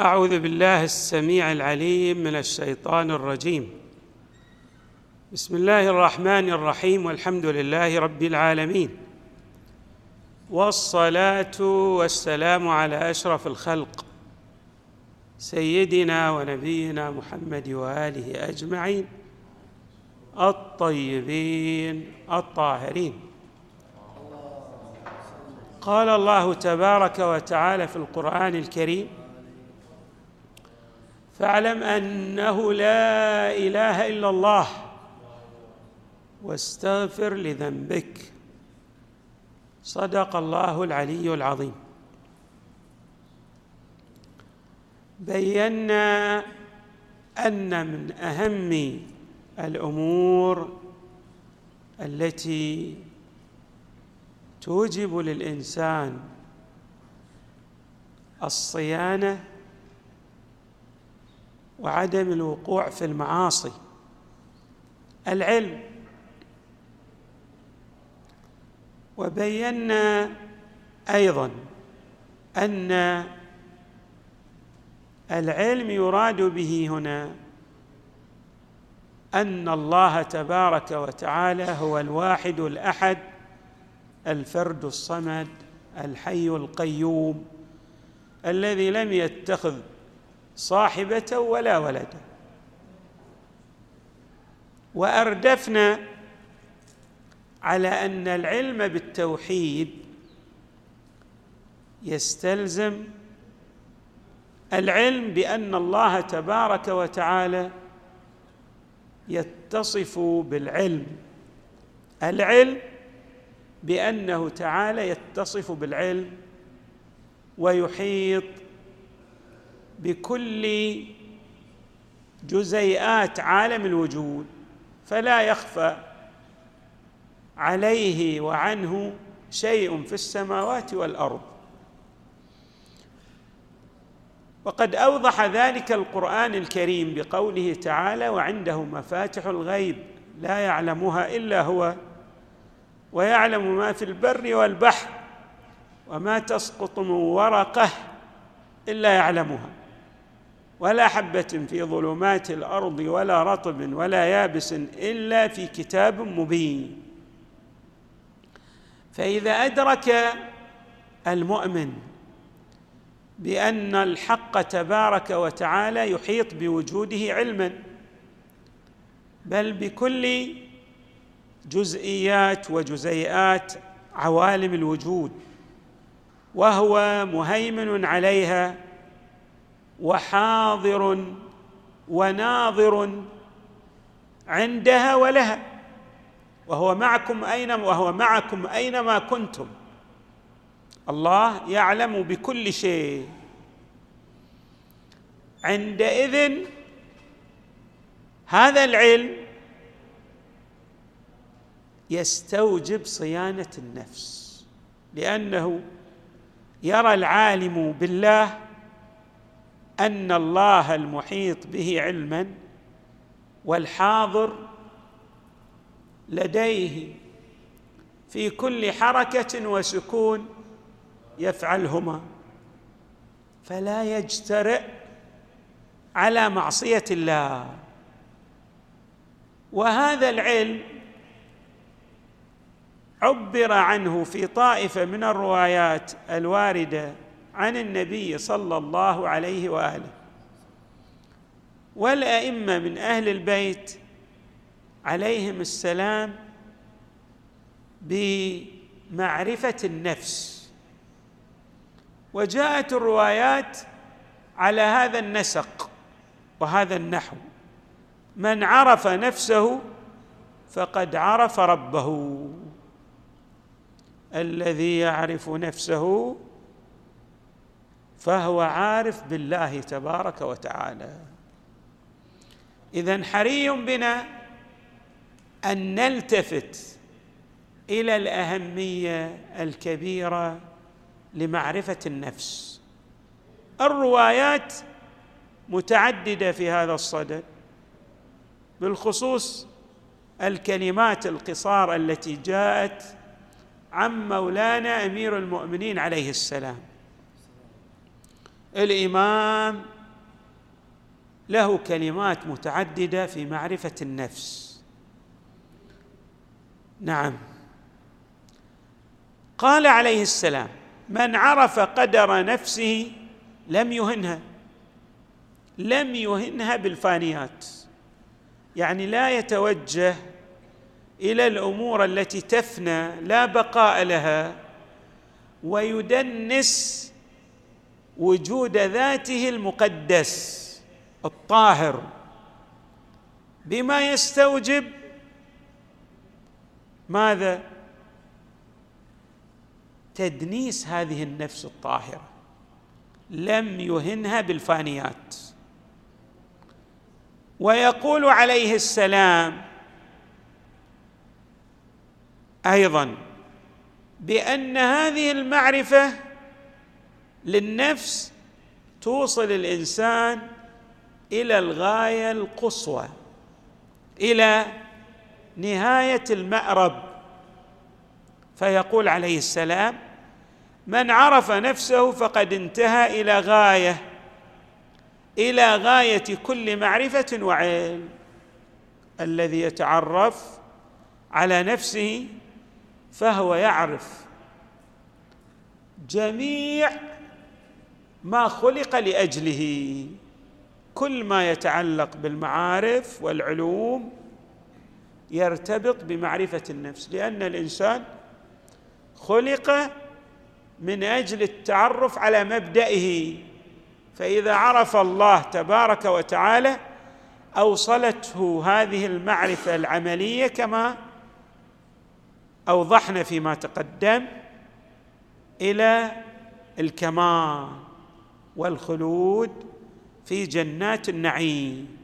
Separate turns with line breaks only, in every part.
أعوذ بالله السميع العليم من الشيطان الرجيم. بسم الله الرحمن الرحيم والحمد لله رب العالمين. والصلاة والسلام على أشرف الخلق سيدنا ونبينا محمد وآله أجمعين الطيبين الطاهرين. قال الله تبارك وتعالى في القرآن الكريم فاعلم أنه لا إله إلا الله واستغفر لذنبك. صدق الله العلي العظيم. بينا أن من أهم الأمور التي توجب للإنسان الصيانة وعدم الوقوع في المعاصي. العلم. وبينا أيضا أن العلم يراد به هنا أن الله تبارك وتعالى هو الواحد الأحد الفرد الصمد الحي القيوم الذي لم يتخذ صاحبة ولا ولدا وأردفنا على أن العلم بالتوحيد يستلزم العلم بأن الله تبارك وتعالى يتصف بالعلم. العلم بأنه تعالى يتصف بالعلم ويحيط بكل جزيئات عالم الوجود فلا يخفى عليه وعنه شيء في السماوات والأرض. وقد أوضح ذلك القرآن الكريم بقوله تعالى وعنده مفاتح الغيب لا يعلمها إلا هو ويعلم ما في البر والبحر وما تسقط من ورقه إلا يعلمها. ولا حبة في ظلمات الأرض ولا رطب ولا يابس إلا في كتاب مبين. فإذا أدرك المؤمن بأن الحق تبارك وتعالى يحيط بوجوده علما بل بكل جزئيات وجزيئات عوالم الوجود وهو مهيمن عليها وحاضر وناظر عندها ولها. وهو معكم اين وهو معكم أينما كنتم. الله يعلم بكل شيء. عندئذ هذا العلم يستوجب صيانة النفس. لأنه يرى العالم بالله أن الله المحيط به علما والحاضر لديه في كل حركة وسكون يفعلهما فلا يجترئ على معصية الله. وهذا العلم عبر عنه في طائفة من الروايات الواردة عن النبي صلى الله عليه وآله. والأئمة من أهل البيت عليهم السلام بمعرفة النفس. وجاءت الروايات على هذا النسق وهذا النحو من عرف نفسه فقد عرف ربه الذي يعرف نفسه فهو عارف بالله تبارك وتعالى. اذا حري بنا أن نلتفت إلى الأهمية الكبيرة لمعرفة النفس. الروايات متعددة في هذا الصدد بالخصوص الكلمات القصار التي جاءت عن مولانا أمير المؤمنين عليه السلام. الإمام له كلمات متعددة في معرفة النفس. نعم. قال عليه السلام من عرف قدر نفسه لم يهنها لم يهنها بالفانيات. يعني لا يتوجه إلى الأمور التي تفنى لا بقاء لها ويدنس وجود ذاته المقدس الطاهر. بما يستوجب ماذا؟ تدنيس هذه النفس الطاهرة. لم يهنها بالفانيات. ويقول عليه السلام أيضا بأن هذه المعرفة للنفس توصل الإنسان إلى الغاية القصوى إلى نهاية المأرب. فيقول عليه السلام من عرف نفسه فقد انتهى إلى غاية إلى غاية كل معرفة وعلم. الذي يتعرف على نفسه فهو يعرف. جميع ما خلق لأجله. كل ما يتعلق بالمعارف والعلوم يرتبط بمعرفة النفس لأن الإنسان خلق من أجل التعرف على مبدئه. فإذا عرف الله تبارك وتعالى أوصلته هذه المعرفة العملية كما أوضحنا فيما تقدم إلى الكمال. والخلود في جنات النعيم.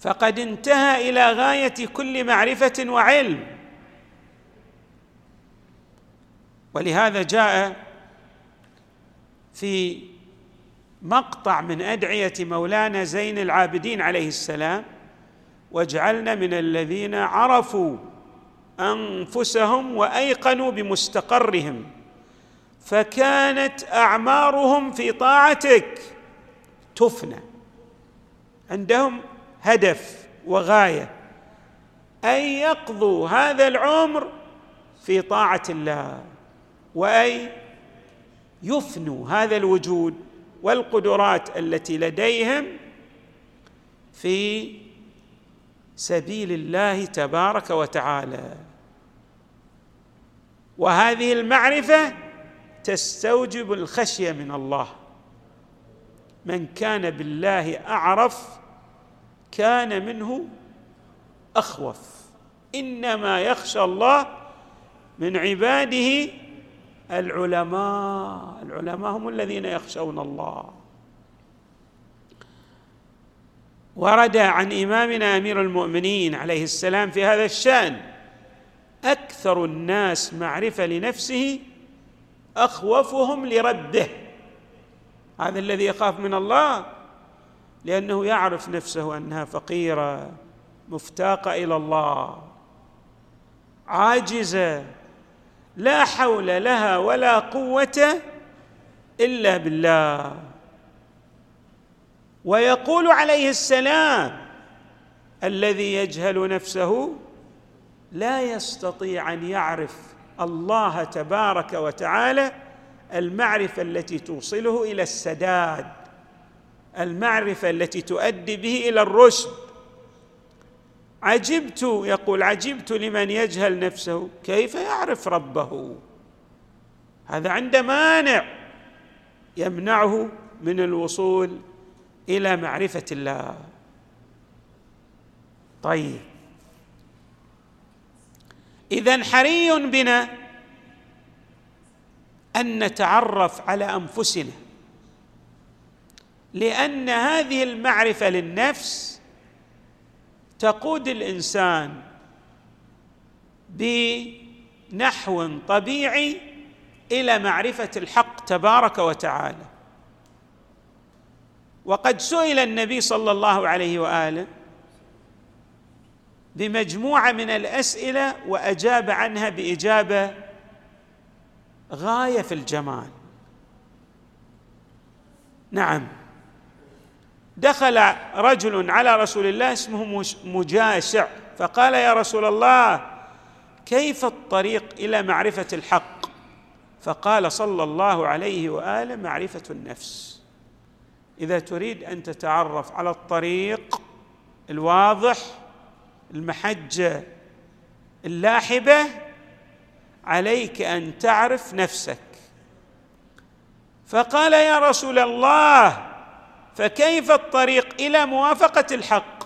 فقد انتهى إلى غاية كل معرفة وعلم. ولهذا جاء في مقطع من أدعية مولانا زين العابدين عليه السلام واجعلنا من الذين عرفوا أنفسهم وأيقنوا بمستقرهم. فكانت أعمارهم في طاعتك تفنى. عندهم هدف وغاية أن يقضوا هذا العمر في طاعة الله وأن يفنوا هذا الوجود والقدرات التي لديهم في سبيل الله تبارك وتعالى. وهذه المعرفة تستوجب الخشية من الله. من كان بالله أعرف كان منه أخوف. إنما يخشى الله من عباده العلماء. العلماء هم الذين يخشون الله. ورد عن إمامنا أمير المؤمنين عليه السلام في هذا الشأن أكثر الناس معرفة لنفسه أخوفهم لربه هذا الذي يخاف من الله لأنه يعرف نفسه أنها فقيرة مفتاقة إلى الله عاجزة لا حول لها ولا قوة إلا بالله. ويقول عليه السلام الذي يجهل نفسه لا يستطيع أن يعرف الله تبارك وتعالى المعرفة التي توصله إلى السداد المعرفة التي تؤدي به إلى الرشد. عجبت يقول عجبت لمن يجهل نفسه. كيف يعرف ربه؟ هذا عنده مانع يمنعه من الوصول إلى معرفة الله. طيب. اذا حري بنا أن نتعرف على أنفسنا. لأن هذه المعرفة للنفس تقود الإنسان بنحو طبيعي إلى معرفة الحق تبارك وتعالى. وقد سئل النبي صلى الله عليه وآله بمجموعة من الأسئلة وأجاب عنها بإجابة غاية في الجمال. نعم. دخل رجل على رسول الله اسمه مجاشع فقال يا رسول الله كيف الطريق إلى معرفة الحق؟ فقال صلى الله عليه وآله معرفة النفس. إذا تريد أن تتعرف على الطريق الواضح المحجة اللاحبة عليك أن تعرف نفسك. فقال يا رسول الله فكيف الطريق إلى موافقة الحق؟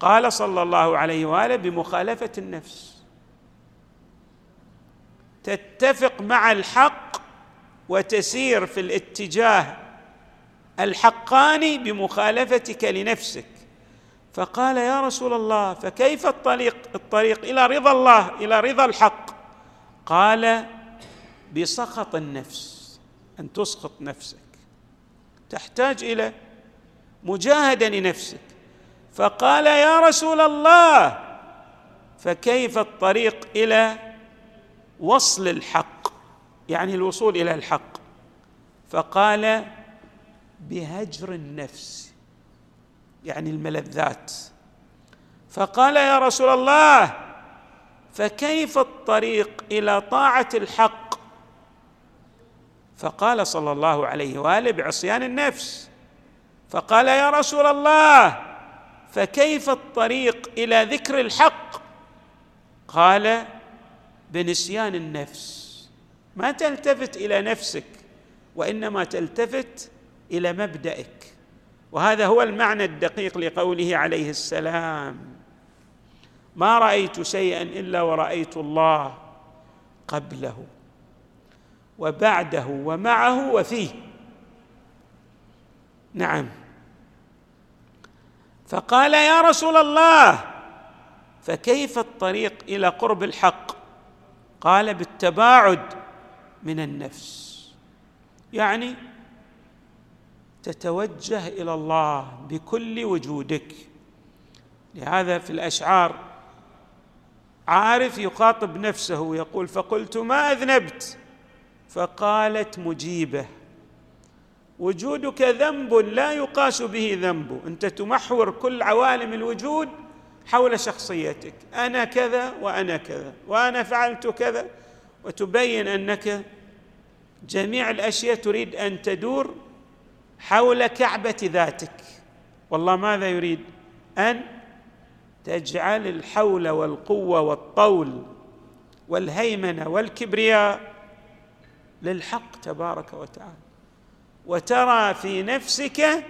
قال صلى الله عليه وآله بمخالفة النفس. تتفق مع الحق وتسير في الاتجاه الحقاني بمخالفتك لنفسك. فقال يا رسول الله فكيف الطريق؟ الطريق إلى رضا الله إلى رضا الحق. قال بسخط النفس أن تسخط نفسك. تحتاج إلى مجاهدة لنفسك. فقال يا رسول الله فكيف الطريق إلى وصل الحق؟ يعني الوصول إلى الحق. فقال بهجر النفس. يعني الملذات. فقال يا رسول الله فكيف الطريق إلى طاعة الحق؟ فقال صلى الله عليه وآله بعصيان النفس. فقال يا رسول الله فكيف الطريق إلى ذكر الحق؟ قال بنسيان النفس. ما تلتفت إلى نفسك وإنما تلتفت إلى مبدئك وهذا هو المعنى الدقيق لقوله عليه السلام. ما رأيت شيئا إلا ورأيت الله قبله وبعده ومعه وفيه. نعم. فقال يا رسول الله فكيف الطريق إلى قرب الحق؟ قال بالتباعد من النفس. يعني تتوجه إلى الله بكل وجودك. لهذا في الأشعار عارف يخاطب نفسه يقول فقلت ما أذنبت؟ فقالت مجيبة وجودك ذنب لا يقاس به ذنب أنت تمحور كل عوالم الوجود حول شخصيتك أنا كذا وأنا كذا وأنا فعلت كذا. وتبين أنك جميع الأشياء تريد أن تدور حول كعبة ذاتك. والله ماذا يريد؟ أن تجعل الحول والقوة والطول والهيمنة والكبرياء للحق تبارك وتعالى. وترى في نفسك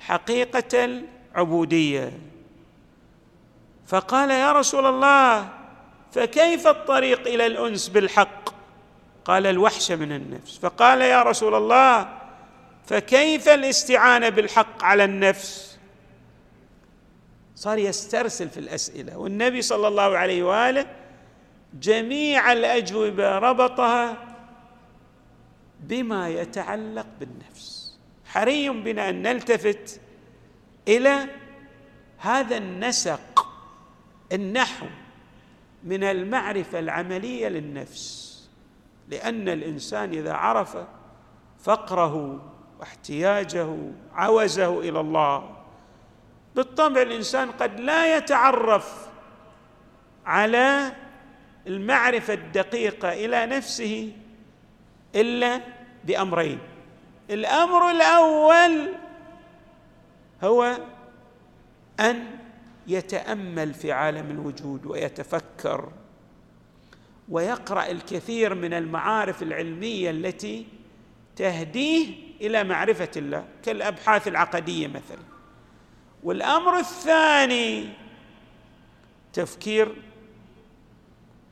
حقيقة العبودية. فقال يا رسول الله فكيف الطريق إلى الأنس بالحق؟ قال الوحشه من النفس. فقال يا رسول الله فكيف الاستعانة بالحق على النفس؟ صار يسترسل في الأسئلة والنبي صلى الله عليه وآله جميع الأجوبة ربطها بما يتعلق بالنفس. حري بنا أن نلتفت إلى هذا النسق النحو من المعرفة العملية للنفس لأن الإنسان إذا عرف فقره واحتياجه عوزه إلى الله. بالطبع الإنسان قد لا يتعرف على المعرفة الدقيقة إلى نفسه إلا بأمرين. الأمر الأول هو أن يتأمل في عالم الوجود ويتفكر ويقرأ الكثير من المعارف العلمية التي تهديه إلى معرفة الله كالأبحاث العقدية مثلا. والأمر الثاني تفكير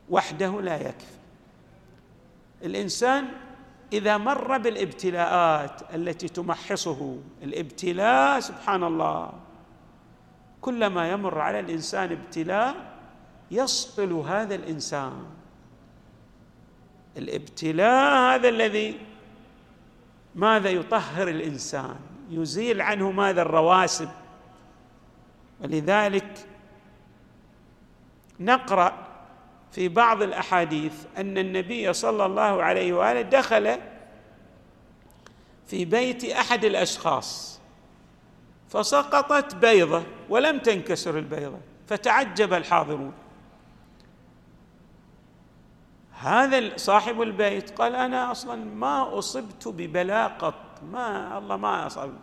وحده لا يكفي. الإنسان إذا مر بالابتلاءات التي تمحصه الابتلاء سبحان الله كلما يمر على الإنسان ابتلاء يصقل هذا الإنسان. الابتلاء هذا الذي ماذا يطهر الإنسان؟ يزيل عنه ماذا الرواسب؟ ولذلك نقرأ في بعض الأحاديث أن النبي صلى الله عليه وآله دخل في بيت أحد الأشخاص فسقطت بيضة ولم تنكسر البيضة فتعجب الحاضرون. هذا صاحب البيت قال أنا أصلا ما أصبت ببلاء قط. ما الله ما اصاب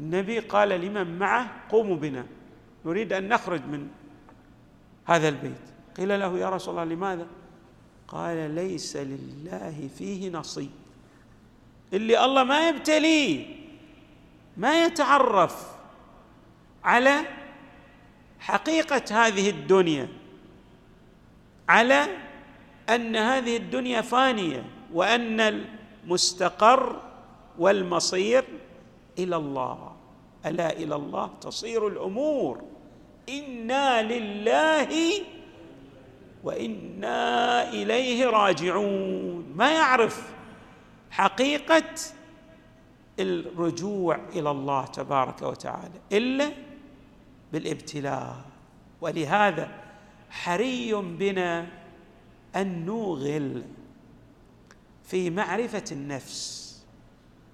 النبي قال لمن معه قوموا بنا. نريد أن نخرج من هذا البيت. قيل له يا رسول الله لماذا؟ قال ليس لله فيه نصيب. اللي الله ما يبتليه ما يتعرف على حقيقة هذه الدنيا على أن هذه الدنيا فانية وأن المستقر والمصير إلى الله. ألا إلى الله تصير الأمور. إنا لله وإنا إليه راجعون. ما يعرف حقيقة الرجوع إلى الله تبارك وتعالى إلا بالابتلاء. ولهذا حري بنا أن نوغل في معرفة النفس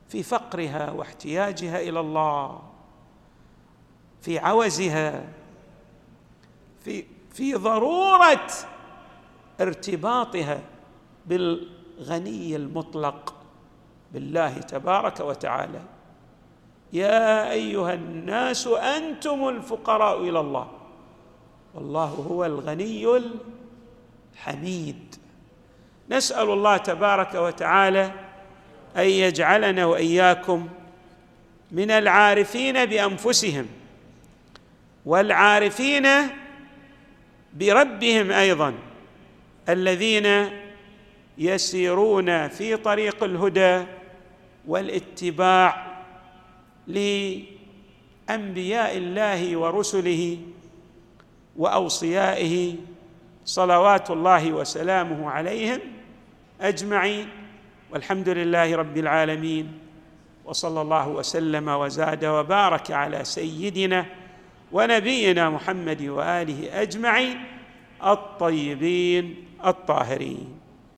في فقرها واحتياجها إلى الله في عوزها في في ضرورة ارتباطها بالغني المطلق بالله تبارك وتعالى. يا أيها الناس أنتم الفقراء إلى الله. والله هو الغني الحميد نسأل الله تبارك وتعالى أن يجعلنا وإياكم من العارفين بأنفسهم والعارفين بربهم أيضا الذين يسيرون في طريق الهدى والاتباع لأنبياء الله ورسله وأوصيائه صلوات الله وسلامه عليهم أجمعين والحمد لله رب العالمين وصلى الله وسلم وزاد وبارك على سيدنا ونبينا محمد وآله أجمعين الطيبين الطاهرين.